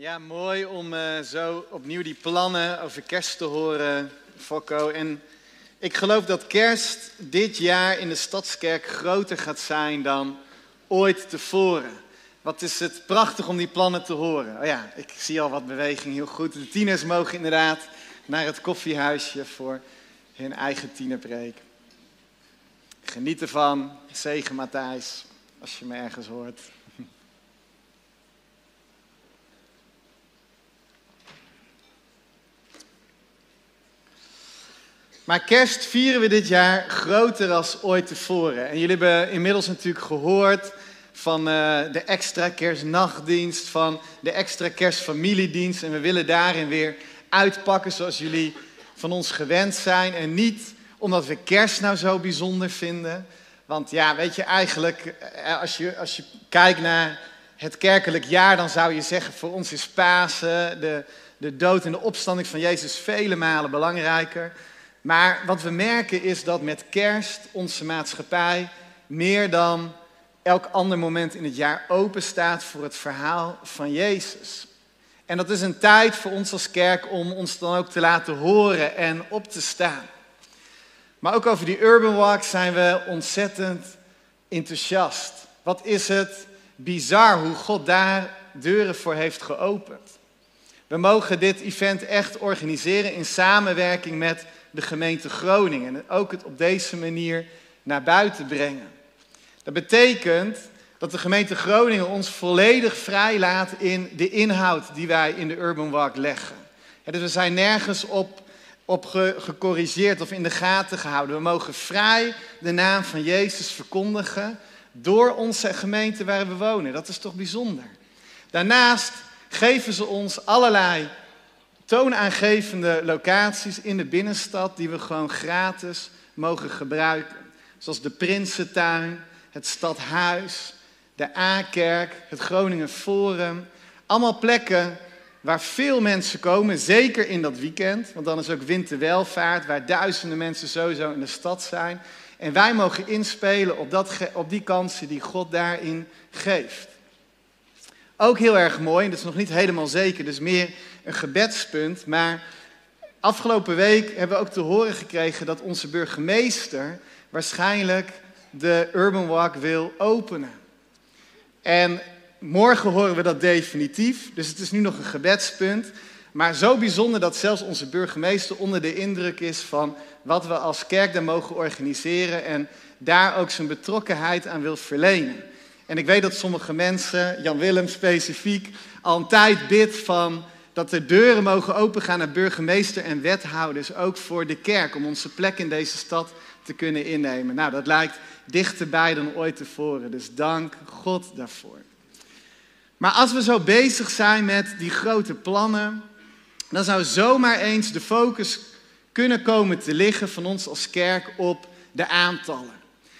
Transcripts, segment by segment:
Ja, mooi om uh, zo opnieuw die plannen over kerst te horen, Fokko. En ik geloof dat kerst dit jaar in de Stadskerk groter gaat zijn dan ooit tevoren. Wat is het prachtig om die plannen te horen. Oh ja, ik zie al wat beweging, heel goed. De tieners mogen inderdaad naar het koffiehuisje voor hun eigen tienerpreek. Geniet ervan. Zegen Matthijs, als je me ergens hoort. Maar kerst vieren we dit jaar groter als ooit tevoren. En jullie hebben inmiddels natuurlijk gehoord van uh, de extra kerstnachtdienst, van de extra kerstfamiliedienst. En we willen daarin weer uitpakken zoals jullie van ons gewend zijn. En niet omdat we kerst nou zo bijzonder vinden. Want ja, weet je, eigenlijk eh, als je, als je kijkt naar het kerkelijk jaar, dan zou je zeggen voor ons is Pasen, de, de dood en de opstanding van Jezus vele malen belangrijker. Maar wat we merken is dat met kerst onze maatschappij meer dan elk ander moment in het jaar open staat voor het verhaal van Jezus. En dat is een tijd voor ons als kerk om ons dan ook te laten horen en op te staan. Maar ook over die Urban Walk zijn we ontzettend enthousiast. Wat is het bizar hoe God daar deuren voor heeft geopend. We mogen dit event echt organiseren in samenwerking met de gemeente Groningen. En ook het op deze manier naar buiten brengen. Dat betekent dat de gemeente Groningen ons volledig vrijlaat in de inhoud die wij in de Urban Walk leggen. dus we zijn nergens op, op gecorrigeerd of in de gaten gehouden. We mogen vrij de naam van Jezus verkondigen door onze gemeente waar we wonen. Dat is toch bijzonder. Daarnaast geven ze ons allerlei toonaangevende locaties in de binnenstad die we gewoon gratis mogen gebruiken. Zoals de Prinsentuin, het Stadhuis, de A-kerk, het Groningen Forum. Allemaal plekken waar veel mensen komen, zeker in dat weekend. Want dan is ook winterwelvaart, waar duizenden mensen sowieso in de stad zijn. En wij mogen inspelen op, dat, op die kansen die God daarin geeft. Ook heel erg mooi, en dat is nog niet helemaal zeker, dus meer een gebedspunt. Maar afgelopen week hebben we ook te horen gekregen dat onze burgemeester waarschijnlijk de Urban Walk wil openen. En morgen horen we dat definitief, dus het is nu nog een gebedspunt. Maar zo bijzonder dat zelfs onze burgemeester onder de indruk is van wat we als kerk daar mogen organiseren en daar ook zijn betrokkenheid aan wil verlenen. En ik weet dat sommige mensen, Jan Willem specifiek, al een tijd bidt van dat de deuren mogen opengaan naar burgemeester en wethouders, ook voor de kerk, om onze plek in deze stad te kunnen innemen. Nou, dat lijkt dichterbij dan ooit tevoren, dus dank God daarvoor. Maar als we zo bezig zijn met die grote plannen, dan zou zomaar eens de focus kunnen komen te liggen van ons als kerk op de aantallen.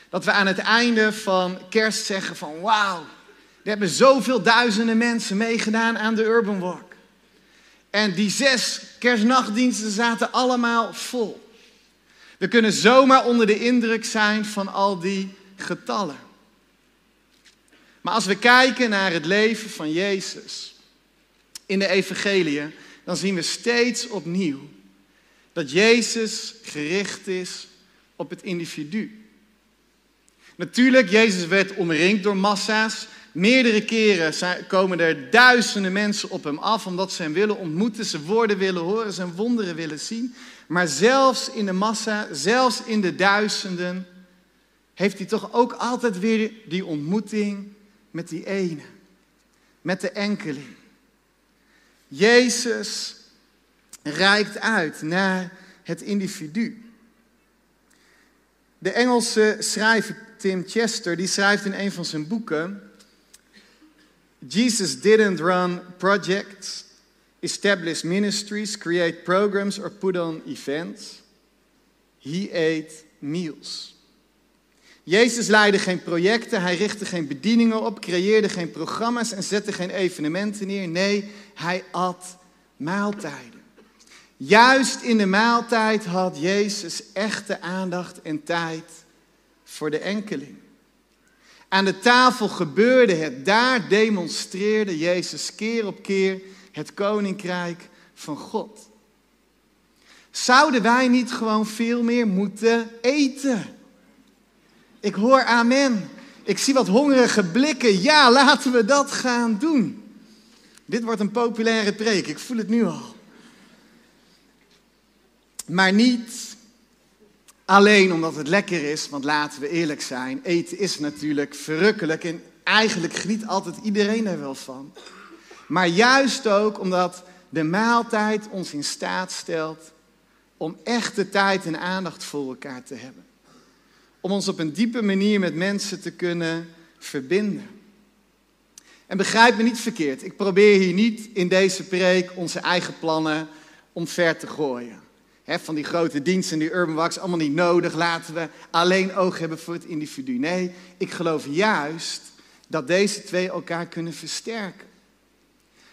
Dat we aan het einde van kerst zeggen van wauw, er hebben zoveel duizenden mensen meegedaan aan de Urban Walk. En die zes kerstnachtdiensten zaten allemaal vol. We kunnen zomaar onder de indruk zijn van al die getallen. Maar als we kijken naar het leven van Jezus in de Evangelie, dan zien we steeds opnieuw dat Jezus gericht is op het individu. Natuurlijk, Jezus werd omringd door massa's. Meerdere keren komen er duizenden mensen op hem af omdat ze hem willen ontmoeten, ze woorden willen horen, zijn wonderen willen zien. Maar zelfs in de massa, zelfs in de duizenden, heeft hij toch ook altijd weer die ontmoeting met die ene, met de enkeling. Jezus reikt uit naar het individu. De Engelse schrijver Tim Chester, die schrijft in een van zijn boeken: Jesus didn't run projects, establish ministries, create programs or put on events. He ate meals. Jezus leidde geen projecten, hij richtte geen bedieningen op, creëerde geen programma's en zette geen evenementen neer. Nee, hij at maaltijden. Juist in de maaltijd had Jezus echte aandacht en tijd voor de enkeling. Aan de tafel gebeurde het. Daar demonstreerde Jezus keer op keer het koninkrijk van God. Zouden wij niet gewoon veel meer moeten eten? Ik hoor amen. Ik zie wat hongerige blikken. Ja, laten we dat gaan doen. Dit wordt een populaire preek, ik voel het nu al. Maar niet alleen omdat het lekker is, want laten we eerlijk zijn, eten is natuurlijk verrukkelijk en eigenlijk geniet altijd iedereen er wel van. Maar juist ook omdat de maaltijd ons in staat stelt om echte tijd en aandacht voor elkaar te hebben. Om ons op een diepe manier met mensen te kunnen verbinden. En begrijp me niet verkeerd, ik probeer hier niet in deze preek onze eigen plannen omver te gooien. Van die grote diensten, die Urban Wax, allemaal niet nodig. Laten we alleen oog hebben voor het individu. Nee, ik geloof juist dat deze twee elkaar kunnen versterken.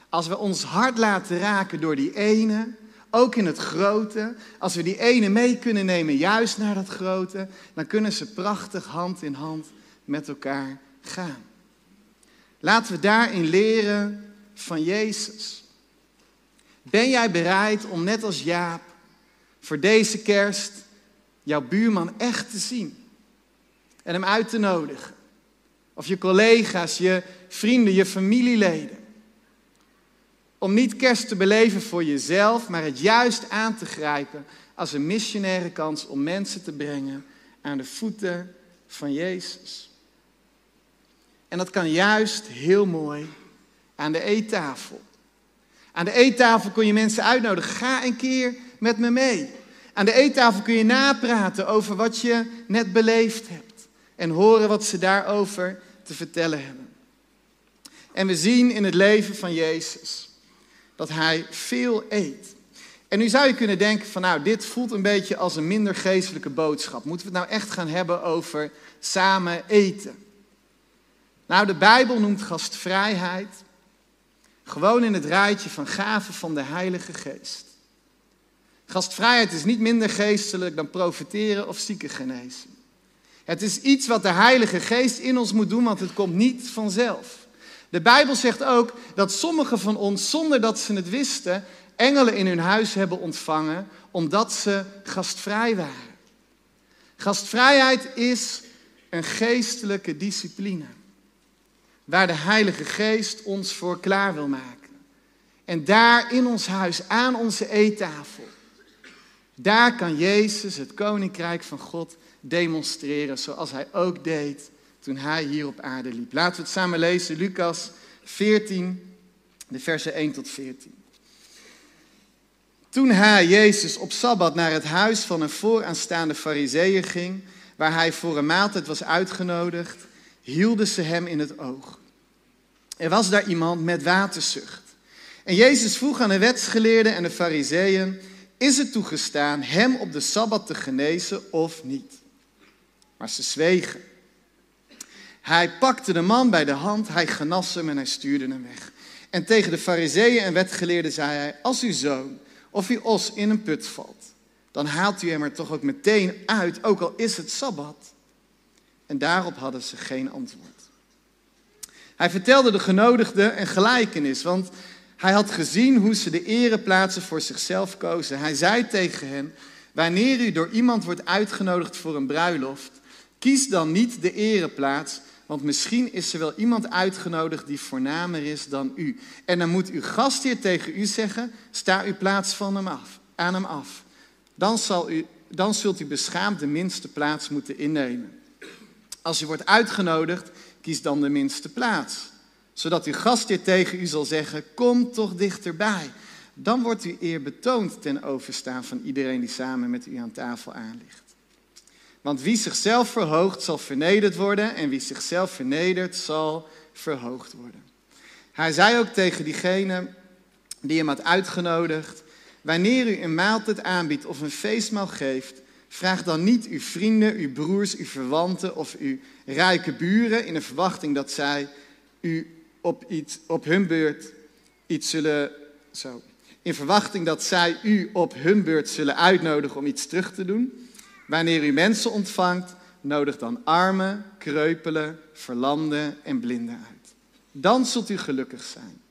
Als we ons hart laten raken door die ene, ook in het grote, als we die ene mee kunnen nemen juist naar dat grote, dan kunnen ze prachtig hand in hand met elkaar gaan. Laten we daarin leren van Jezus. Ben jij bereid om net als Jaap voor deze kerst jouw buurman echt te zien en hem uit te nodigen? Of je collega's, je vrienden, je familieleden. Om niet kerst te beleven voor jezelf, maar het juist aan te grijpen als een missionaire kans om mensen te brengen aan de voeten van Jezus. En dat kan juist heel mooi aan de eettafel. Aan de eettafel kun je mensen uitnodigen. Ga een keer met me mee. Aan de eettafel kun je napraten over wat je net beleefd hebt. En horen wat ze daarover te vertellen hebben. En we zien in het leven van Jezus dat hij veel eet. En nu zou je kunnen denken van nou, dit voelt een beetje als een minder geestelijke boodschap. Moeten we het nou echt gaan hebben over samen eten? Nou, de Bijbel noemt gastvrijheid gewoon in het rijtje van gaven van de Heilige Geest. Gastvrijheid is niet minder geestelijk dan profiteren of zieken genezen. Het is iets wat de Heilige Geest in ons moet doen, want het komt niet vanzelf. De Bijbel zegt ook dat sommigen van ons, zonder dat ze het wisten, engelen in hun huis hebben ontvangen, omdat ze gastvrij waren. Gastvrijheid is een geestelijke discipline waar de Heilige Geest ons voor klaar wil maken. En daar in ons huis, aan onze eettafel, daar kan Jezus het koninkrijk van God demonstreren, zoals hij ook deed toen hij hier op aarde liep. Laten we het samen lezen, Lucas 14, de versen 1 tot 14. Toen hij, Jezus, op Sabbat naar het huis van een vooraanstaande fariseeër ging, waar hij voor een maaltijd was uitgenodigd, hielden ze hem in het oog. Er was daar iemand met waterzucht. En Jezus vroeg aan de wetsgeleerden en de fariseeën, is het toegestaan hem op de Sabbat te genezen of niet? Maar ze zwegen. Hij pakte de man bij de hand, hij genas hem en hij stuurde hem weg. En tegen de fariseeën en wetgeleerden zei hij, als uw zoon of uw os in een put valt, dan haalt u hem er toch ook meteen uit, ook al is het Sabbat. En daarop hadden ze geen antwoord. Hij vertelde de genodigden een gelijkenis, want hij had gezien hoe ze de ereplaatsen voor zichzelf kozen. Hij zei tegen hen, wanneer u door iemand wordt uitgenodigd voor een bruiloft, kies dan niet de ereplaats, want misschien is er wel iemand uitgenodigd die voornamer is dan u. En dan moet uw gastheer tegen u zeggen, sta uw plaats van hem af, aan hem af. Dan, zal u, dan zult u beschaamd de minste plaats moeten innemen. Als u wordt uitgenodigd, kies dan de minste plaats. Zodat uw gastheer tegen u zal zeggen, kom toch dichterbij. Dan wordt u eer betoond ten overstaan van iedereen die samen met u aan tafel aanligt. Want wie zichzelf verhoogt, zal vernederd worden. En wie zichzelf vernedert, zal verhoogd worden. Hij zei ook tegen diegene die hem had uitgenodigd: Wanneer u een maaltijd aanbiedt of een feestmaal geeft, Vraag dan niet uw vrienden, uw broers, uw verwanten of uw rijke buren in de verwachting dat zij u op, iets, op hun beurt iets zullen. Zo, in verwachting dat zij u op hun beurt zullen uitnodigen om iets terug te doen. Wanneer u mensen ontvangt, nodig dan armen, kreupelen, verlamden en blinden uit. Dan zult u gelukkig zijn.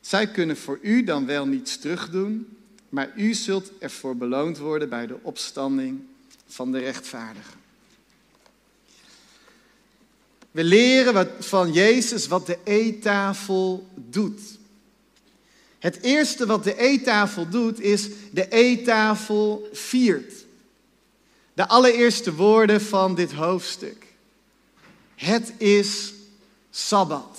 Zij kunnen voor u dan wel niets terugdoen, maar u zult ervoor beloond worden bij de opstanding van de rechtvaardigen. We leren van Jezus wat de eettafel doet. Het eerste wat de eettafel doet is de eettafel viert. De allereerste woorden van dit hoofdstuk. Het is Sabbat.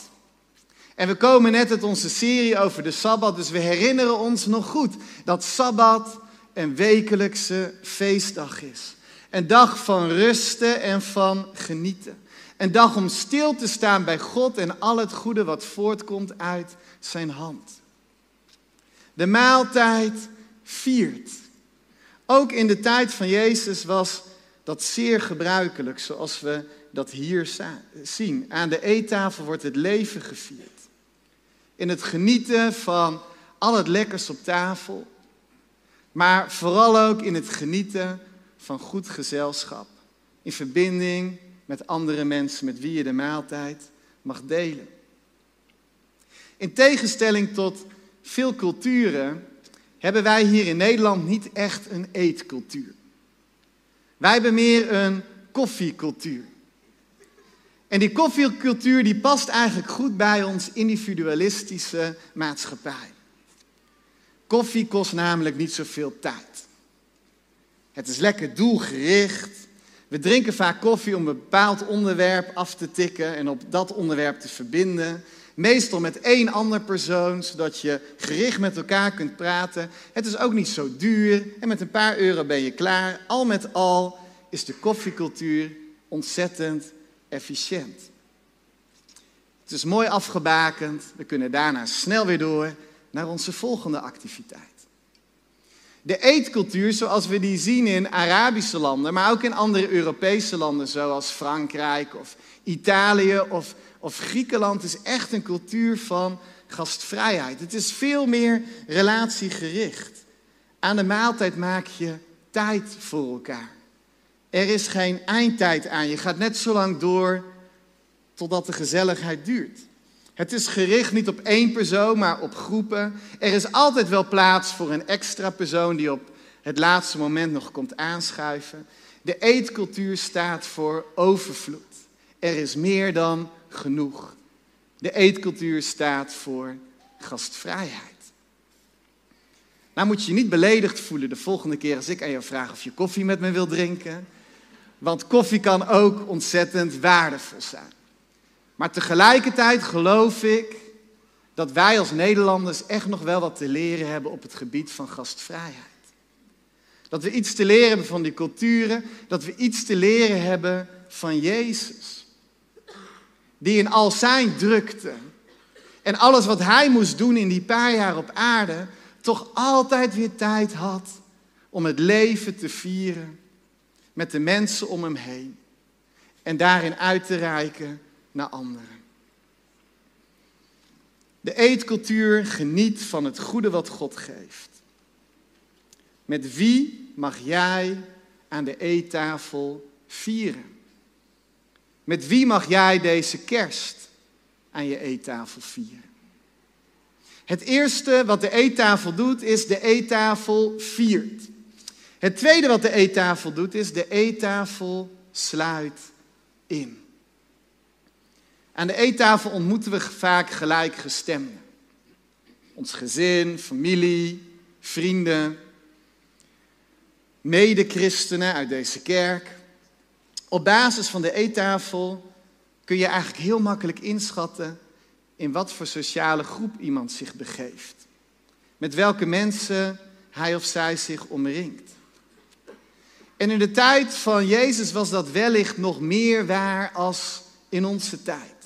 En we komen net uit onze serie over de Sabbat, dus we herinneren ons nog goed dat Sabbat een wekelijkse feestdag is. Een dag van rusten en van genieten. Een dag om stil te staan bij God en al het goede wat voortkomt uit zijn hand. De maaltijd viert. Ook in de tijd van Jezus was dat zeer gebruikelijk, zoals we dat hier zien. Aan de eettafel wordt het leven gevierd. In het genieten van al het lekkers op tafel, maar vooral ook in het genieten van goed gezelschap. In verbinding met andere mensen met wie je de maaltijd mag delen. In tegenstelling tot veel culturen hebben wij hier in Nederland niet echt een eetcultuur. Wij hebben meer een koffiecultuur. En die koffiecultuur die past eigenlijk goed bij ons individualistische maatschappij. Koffie kost namelijk niet zoveel tijd. Het is lekker doelgericht. We drinken vaak koffie om een bepaald onderwerp af te tikken en op dat onderwerp te verbinden. Meestal met één ander persoon, zodat je gericht met elkaar kunt praten. Het is ook niet zo duur en met een paar euro ben je klaar. Al met al is de koffiecultuur ontzettend efficiënt. Het is mooi afgebakend. We kunnen daarna snel weer door naar onze volgende activiteit. De eetcultuur zoals we die zien in Arabische landen, maar ook in andere Europese landen zoals Frankrijk of Italië of of Griekenland is echt een cultuur van gastvrijheid. Het is veel meer relatiegericht. Aan de maaltijd maak je tijd voor elkaar. Er is geen eindtijd aan. Je gaat net zo lang door totdat de gezelligheid duurt. Het is gericht niet op één persoon, maar op groepen. Er is altijd wel plaats voor een extra persoon die op het laatste moment nog komt aanschuiven. De eetcultuur staat voor overvloed. Er is meer dan genoeg. De eetcultuur staat voor gastvrijheid. Nou moet je je niet beledigd voelen de volgende keer als ik aan jou vraag of je koffie met me wil drinken. Want koffie kan ook ontzettend waardevol zijn. Maar tegelijkertijd geloof ik dat wij als Nederlanders echt nog wel wat te leren hebben op het gebied van gastvrijheid. Dat we iets te leren hebben van die culturen, dat we iets te leren hebben van Jezus die in al zijn drukte en alles wat hij moest doen in die paar jaar op aarde, toch altijd weer tijd had om het leven te vieren met de mensen om hem heen en daarin uit te reiken naar anderen. De eetcultuur geniet van het goede wat God geeft. Met wie mag jij aan de eettafel vieren? Met wie mag jij deze kerst aan je eettafel vieren? Het eerste wat de eettafel doet, is de eettafel viert. Het tweede wat de eettafel doet, is de eettafel sluit in. Aan de eettafel ontmoeten we vaak gelijkgestemden. Ons gezin, familie, vrienden, mede-christenen uit deze kerk. Op basis van de eettafel kun je eigenlijk heel makkelijk inschatten in wat voor sociale groep iemand zich begeeft. Met welke mensen hij of zij zich omringt. En in de tijd van Jezus was dat wellicht nog meer waar als in onze tijd.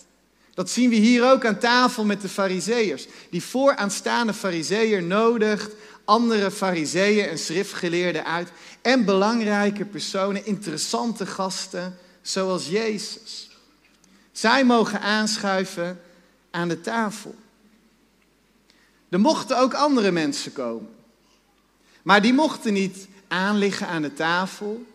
Dat zien we hier ook aan tafel met de fariseeërs. Die vooraanstaande fariseeër nodigt andere fariseeën en schriftgeleerden uit. En belangrijke personen, interessante gasten, zoals Jezus. Zij mogen aanschuiven aan de tafel. Er mochten ook andere mensen komen. Maar die mochten niet aanliggen aan de tafel.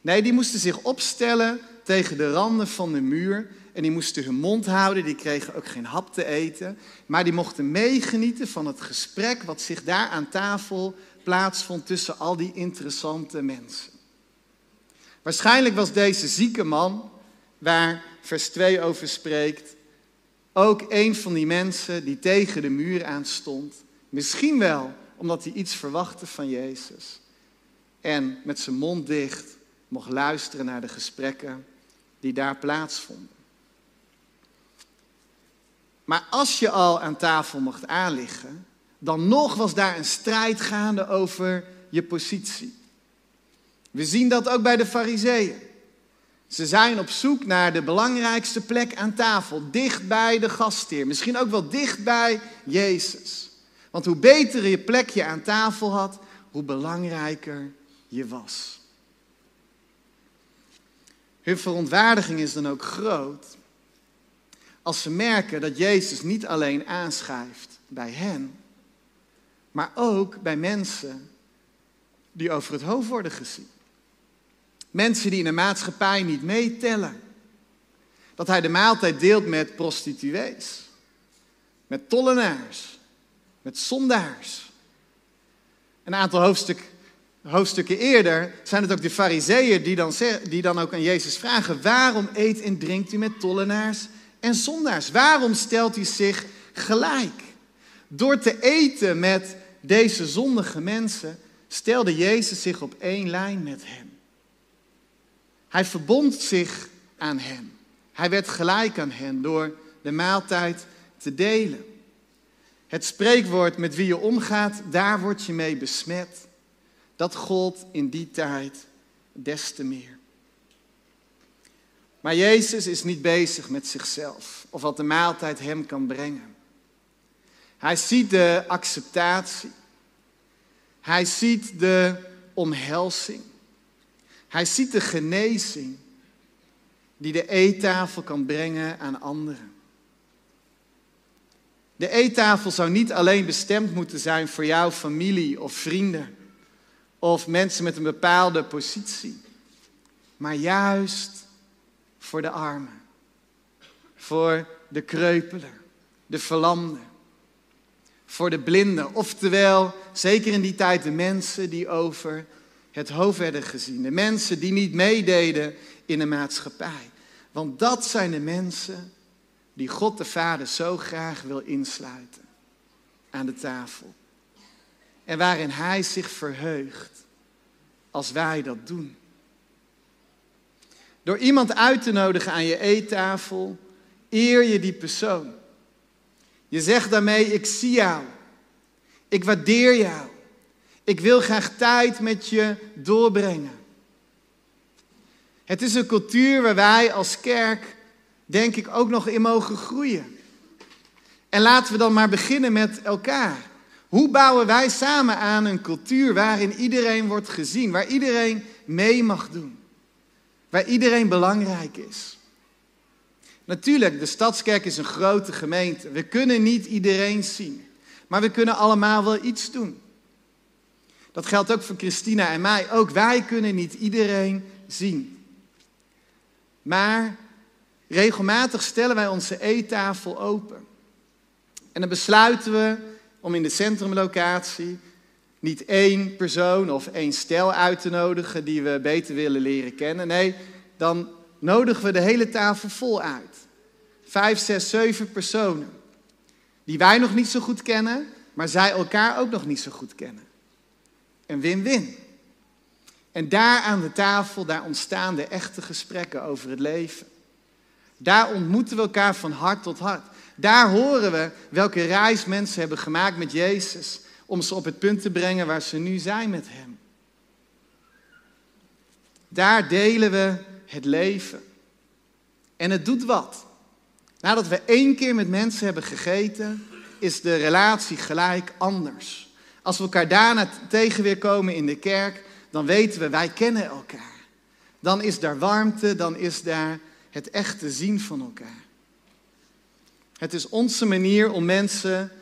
Nee, die moesten zich opstellen tegen de randen van de muur. En die moesten hun mond houden, die kregen ook geen hap te eten. Maar die mochten meegenieten van het gesprek wat zich daar aan tafel plaatsvond tussen al die interessante mensen. Waarschijnlijk was deze zieke man, waar vers 2 over spreekt, ook een van die mensen die tegen de muur aan stond. Misschien wel omdat hij iets verwachtte van Jezus. En met zijn mond dicht mocht luisteren naar de gesprekken die daar plaatsvonden. Maar als je al aan tafel mocht aanliggen, dan nog was daar een strijd gaande over je positie. We zien dat ook bij de Fariseeën. Ze zijn op zoek naar de belangrijkste plek aan tafel, dicht bij de gastheer, misschien ook wel dicht bij Jezus. Want hoe beter je plekje aan tafel had, hoe belangrijker je was. Hun verontwaardiging is dan ook groot als ze merken dat Jezus niet alleen aanschrijft bij hen, maar ook bij mensen die over het hoofd worden gezien. Mensen die in de maatschappij niet meetellen. Dat hij de maaltijd deelt met prostituees, met tollenaars, met zondaars. Een aantal hoofdstuk, hoofdstukken eerder zijn het ook de fariseeën die dan, die dan ook aan Jezus vragen: waarom eet en drinkt u met tollenaars en zondaars? Waarom stelt u zich gelijk? Door te eten met deze zondige mensen stelde Jezus zich op één lijn met hen. Hij verbond zich aan hen. Hij werd gelijk aan hen door de maaltijd te delen. Het spreekwoord met wie je omgaat, daar word je mee besmet. Dat gold in die tijd des te meer. Maar Jezus is niet bezig met zichzelf of wat de maaltijd hem kan brengen. Hij ziet de acceptatie. Hij ziet de omhelzing. Hij ziet de genezing die de eettafel kan brengen aan anderen. De eettafel zou niet alleen bestemd moeten zijn voor jouw familie of vrienden of mensen met een bepaalde positie, maar juist voor de armen, voor de kreupelen, de verlamden, voor de blinden, oftewel zeker in die tijd de mensen die over het hoofd werden gezien, de mensen die niet meededen in de maatschappij. Want dat zijn de mensen die God de Vader zo graag wil insluiten aan de tafel. En waarin Hij zich verheugt als wij dat doen. Door iemand uit te nodigen aan je eettafel, eer je die persoon. Je zegt daarmee, ik zie jou. Ik waardeer jou. Ik wil graag tijd met je doorbrengen. Het is een cultuur waar wij als kerk, denk ik, ook nog in mogen groeien. En laten we dan maar beginnen met elkaar. Hoe bouwen wij samen aan een cultuur waarin iedereen wordt gezien, waar iedereen mee mag doen, waar iedereen belangrijk is? Natuurlijk, de Stadskerk is een grote gemeente. We kunnen niet iedereen zien, maar we kunnen allemaal wel iets doen. Dat geldt ook voor Christina en mij. Ook wij kunnen niet iedereen zien. Maar regelmatig stellen wij onze eettafel open. En dan besluiten we om in de centrumlocatie niet één persoon of één stel uit te nodigen die we beter willen leren kennen. Nee, dan nodigen we de hele tafel vol uit. Vijf, zes, zeven personen. Die wij nog niet zo goed kennen, maar zij elkaar ook nog niet zo goed kennen. Een win-win. En daar aan de tafel, daar ontstaan de echte gesprekken over het leven. Daar ontmoeten we elkaar van hart tot hart. Daar horen we welke reis mensen hebben gemaakt met Jezus om ze op het punt te brengen waar ze nu zijn met Hem. Daar delen we het leven. En het doet wat. Nadat we één keer met mensen hebben gegeten, is de relatie gelijk anders. Als we elkaar daarna tegen weer komen in de kerk, dan weten we, wij kennen elkaar. Dan is daar warmte, dan is daar het echte zien van elkaar. Het is onze manier om mensen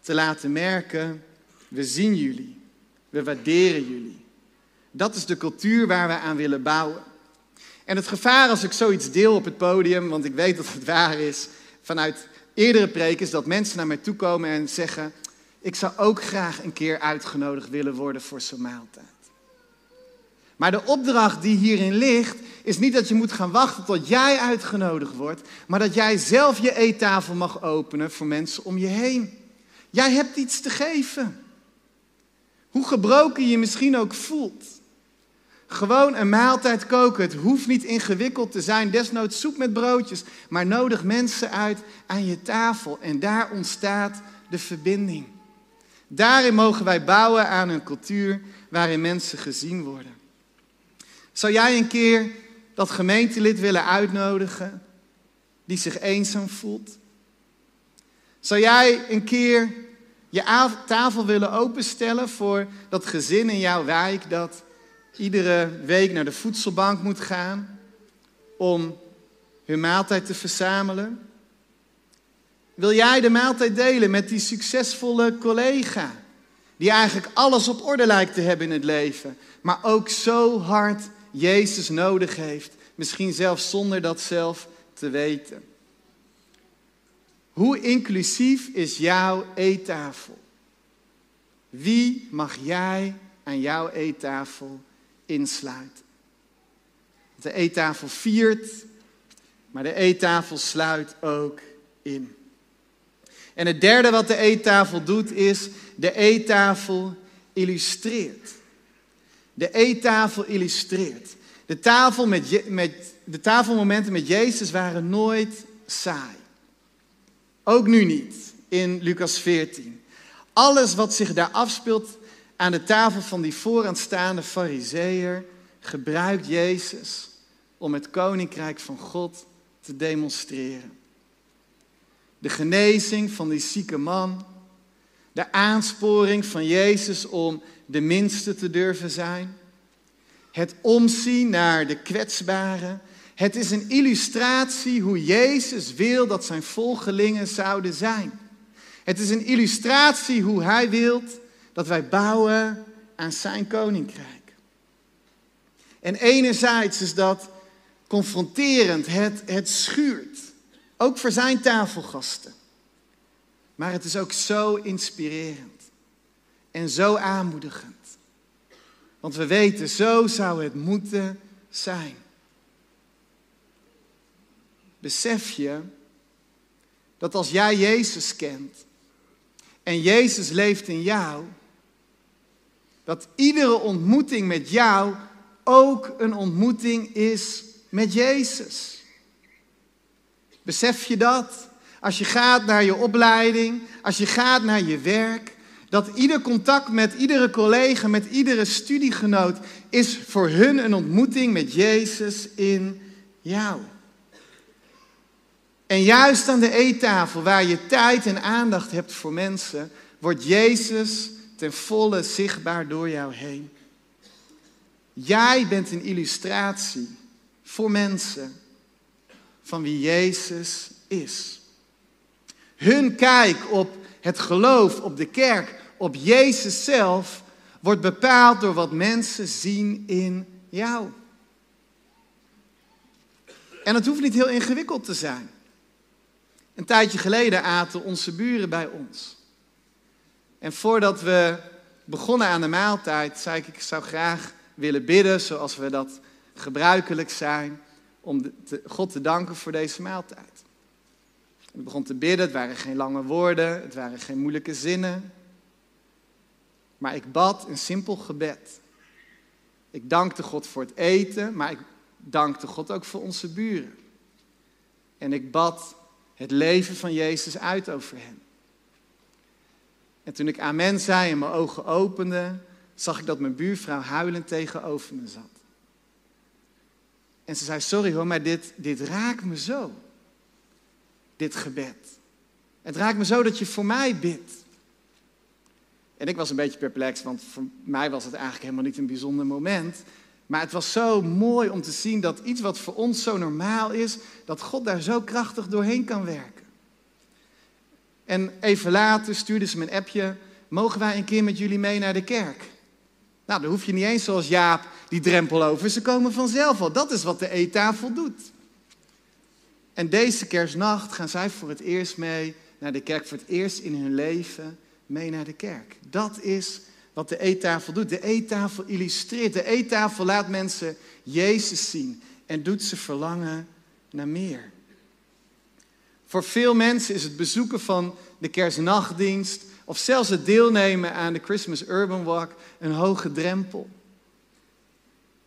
te laten merken, we zien jullie, we waarderen jullie. Dat is de cultuur waar we aan willen bouwen. En het gevaar als ik zoiets deel op het podium, want ik weet dat het waar is, vanuit eerdere preken, is dat mensen naar mij toe komen en zeggen: Ik zou ook graag een keer uitgenodigd willen worden voor zo'n maaltijd. Maar de opdracht die hierin ligt, is niet dat je moet gaan wachten tot jij uitgenodigd wordt, maar dat jij zelf je eettafel mag openen voor mensen om je heen. Jij hebt iets te geven. Hoe gebroken je misschien ook voelt. Gewoon een maaltijd koken. Het hoeft niet ingewikkeld te zijn. Desnoods soep met broodjes. Maar nodig mensen uit aan je tafel. En daar ontstaat de verbinding. Daarin mogen wij bouwen aan een cultuur waarin mensen gezien worden. Zou jij een keer dat gemeentelid willen uitnodigen die zich eenzaam voelt? Zou jij een keer je tafel willen openstellen voor dat gezin in jouw wijk dat iedere week naar de voedselbank moet gaan om hun maaltijd te verzamelen? Wil jij de maaltijd delen met die succesvolle collega, die eigenlijk alles op orde lijkt te hebben in het leven, maar ook zo hard Jezus nodig heeft, misschien zelfs zonder dat zelf te weten? Hoe inclusief is jouw eettafel? Wie mag jij aan jouw eettafel insluiten? De eettafel viert, maar de eettafel sluit ook in. En het derde wat de eettafel doet is, de eettafel illustreert. De eettafel illustreert. De, tafel met, met, de tafelmomenten met Jezus waren nooit saai. Ook nu niet, in Lucas 14. Alles wat zich daar afspeelt aan de tafel van die vooraanstaande fariseer, gebruikt Jezus om het koninkrijk van God te demonstreren. De genezing van die zieke man, de aansporing van Jezus om de minste te durven zijn, het omzien naar de kwetsbaren. Het is een illustratie hoe Jezus wil dat zijn volgelingen zouden zijn. Het is een illustratie hoe hij wil dat wij bouwen aan zijn koninkrijk. En enerzijds is dat confronterend, het, het schuurt. Ook voor zijn tafelgasten. Maar het is ook zo inspirerend en zo aanmoedigend. Want we weten, zo zou het moeten zijn. Besef je dat als jij Jezus kent en Jezus leeft in jou, dat iedere ontmoeting met jou ook een ontmoeting is met Jezus. Besef je dat? Als je gaat naar je opleiding, als je gaat naar je werk, dat ieder contact met iedere collega, met iedere studiegenoot, is voor hun een ontmoeting met Jezus in jou. En juist aan de eettafel, waar je tijd en aandacht hebt voor mensen, wordt Jezus ten volle zichtbaar door jou heen. Jij bent een illustratie voor mensen van wie Jezus is. Hun kijk op het geloof, op de kerk, op Jezus zelf, wordt bepaald door wat mensen zien in jou. En het hoeft niet heel ingewikkeld te zijn. Een tijdje geleden aten onze buren bij ons. En voordat we begonnen aan de maaltijd, zei ik, ik zou graag willen bidden, zoals we dat gebruikelijk zijn, om God te danken voor deze maaltijd. Ik begon te bidden, het waren geen lange woorden, het waren geen moeilijke zinnen. Maar ik bad een simpel gebed. Ik dankte God voor het eten, maar ik dankte God ook voor onze buren. En ik bad het leven van Jezus uit over hen. En toen ik amen zei en mijn ogen opende, zag ik dat mijn buurvrouw huilend tegenover me zat. En ze zei, sorry hoor, maar dit, dit raakt me zo. Dit gebed. Het raakt me zo dat je voor mij bidt. En ik was een beetje perplex, want voor mij was het eigenlijk helemaal niet een bijzonder moment. Maar het was zo mooi om te zien dat iets wat voor ons zo normaal is, dat God daar zo krachtig doorheen kan werken. En even later stuurde ze me een appje, mogen wij een keer met jullie mee naar de kerk? Nou, dan hoef je niet eens zoals Jaap die drempel over. Ze komen vanzelf al. Dat is wat de eettafel doet. En deze kerstnacht gaan zij voor het eerst mee naar de kerk. Voor het eerst in hun leven mee naar de kerk. Dat is wat de eettafel doet. De eettafel illustreert. De eettafel laat mensen Jezus zien en doet ze verlangen naar meer. Voor veel mensen is het bezoeken van de kerstnachtdienst of zelfs het deelnemen aan de Christmas Urban Walk een hoge drempel.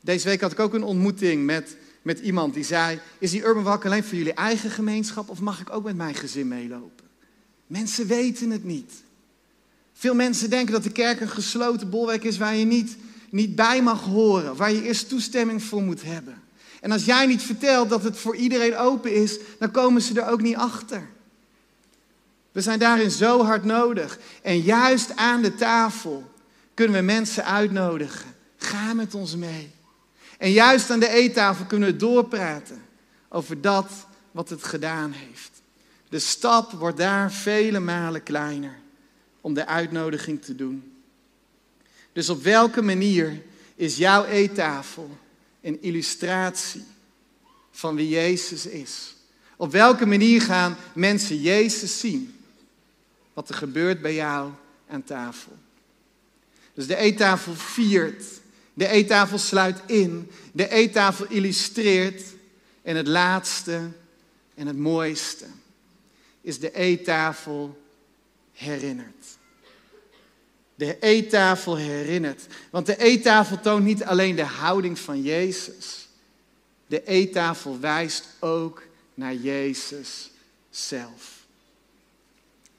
Deze week had ik ook een ontmoeting met, met iemand die zei: Is die Urban Walk alleen voor jullie eigen gemeenschap of mag ik ook met mijn gezin meelopen? Mensen weten het niet. Veel mensen denken dat de kerk een gesloten bolwerk is waar je niet, niet bij mag horen, waar je eerst toestemming voor moet hebben. En als jij niet vertelt dat het voor iedereen open is, dan komen ze er ook niet achter. We zijn daarin zo hard nodig. En juist aan de tafel kunnen we mensen uitnodigen. Ga met ons mee. En juist aan de eettafel kunnen we doorpraten over dat wat het gedaan heeft. De stap wordt daar vele malen kleiner om de uitnodiging te doen. Dus op welke manier is jouw eettafel een illustratie van wie Jezus is? Op welke manier gaan mensen Jezus zien? Wat er gebeurt bij jou aan tafel. Dus de eettafel viert. De eettafel sluit in. De eettafel illustreert. En het laatste en het mooiste is de eettafel herinnert. De eettafel herinnert. Want de eettafel toont niet alleen de houding van Jezus. De eettafel wijst ook naar Jezus zelf.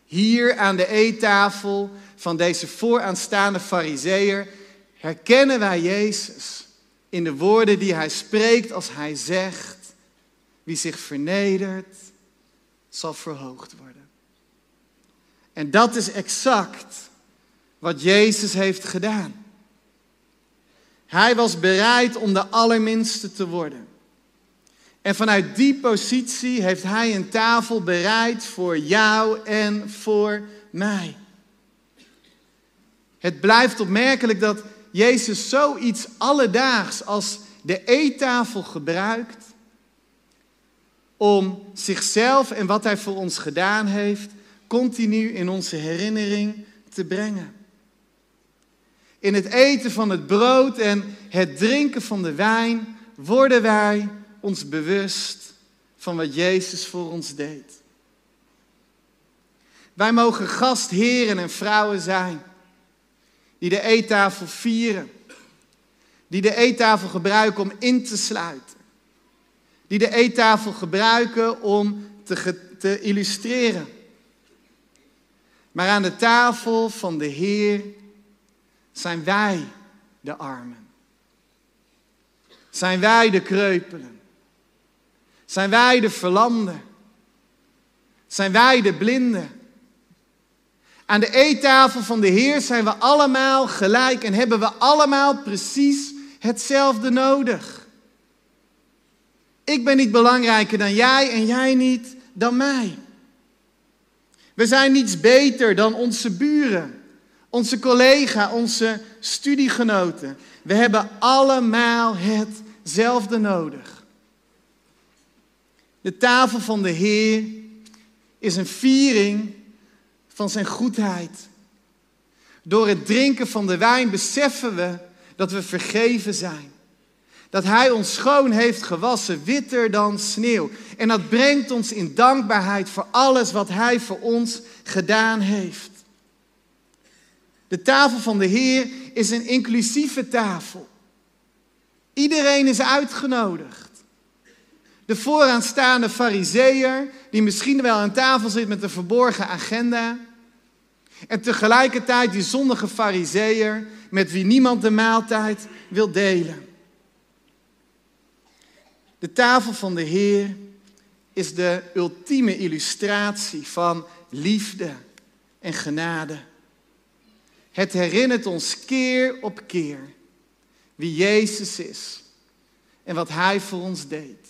Hier aan de eettafel van deze vooraanstaande fariseer herkennen wij Jezus in de woorden die hij spreekt als hij zegt, wie zich vernedert, zal verhoogd worden. En dat is exact wat Jezus heeft gedaan. Hij was bereid om de allerminste te worden. En vanuit die positie heeft hij een tafel bereid voor jou en voor mij. Het blijft opmerkelijk dat Jezus zoiets alledaags als de eettafel gebruikt om zichzelf en wat hij voor ons gedaan heeft continu in onze herinnering te brengen. In het eten van het brood en het drinken van de wijn worden wij ons bewust van wat Jezus voor ons deed. Wij mogen gastheren en vrouwen zijn die de eettafel vieren, die de eettafel gebruiken om in te sluiten, die de eettafel gebruiken om te, te illustreren. Maar aan de tafel van de Heer zijn wij de armen. Zijn wij de kreupelen. Zijn wij de verlamden. Zijn wij de blinden. Aan de eettafel van de Heer zijn we allemaal gelijk en hebben we allemaal precies hetzelfde nodig. Ik ben niet belangrijker dan jij en jij niet dan mij. We zijn niets beter dan onze buren. Onze collega, onze studiegenoten. We hebben allemaal hetzelfde nodig. De tafel van de Heer is een viering van zijn goedheid. Door het drinken van de wijn beseffen we dat we vergeven zijn. Dat Hij ons schoon heeft gewassen, witter dan sneeuw. En dat brengt ons in dankbaarheid voor alles wat Hij voor ons gedaan heeft. De tafel van de Heer is een inclusieve tafel. Iedereen is uitgenodigd. De vooraanstaande fariseer, die misschien wel aan tafel zit met een verborgen agenda. En tegelijkertijd die zondige fariseer met wie niemand de maaltijd wil delen. De tafel van de Heer is de ultieme illustratie van liefde en genade. Het herinnert ons keer op keer wie Jezus is en wat Hij voor ons deed.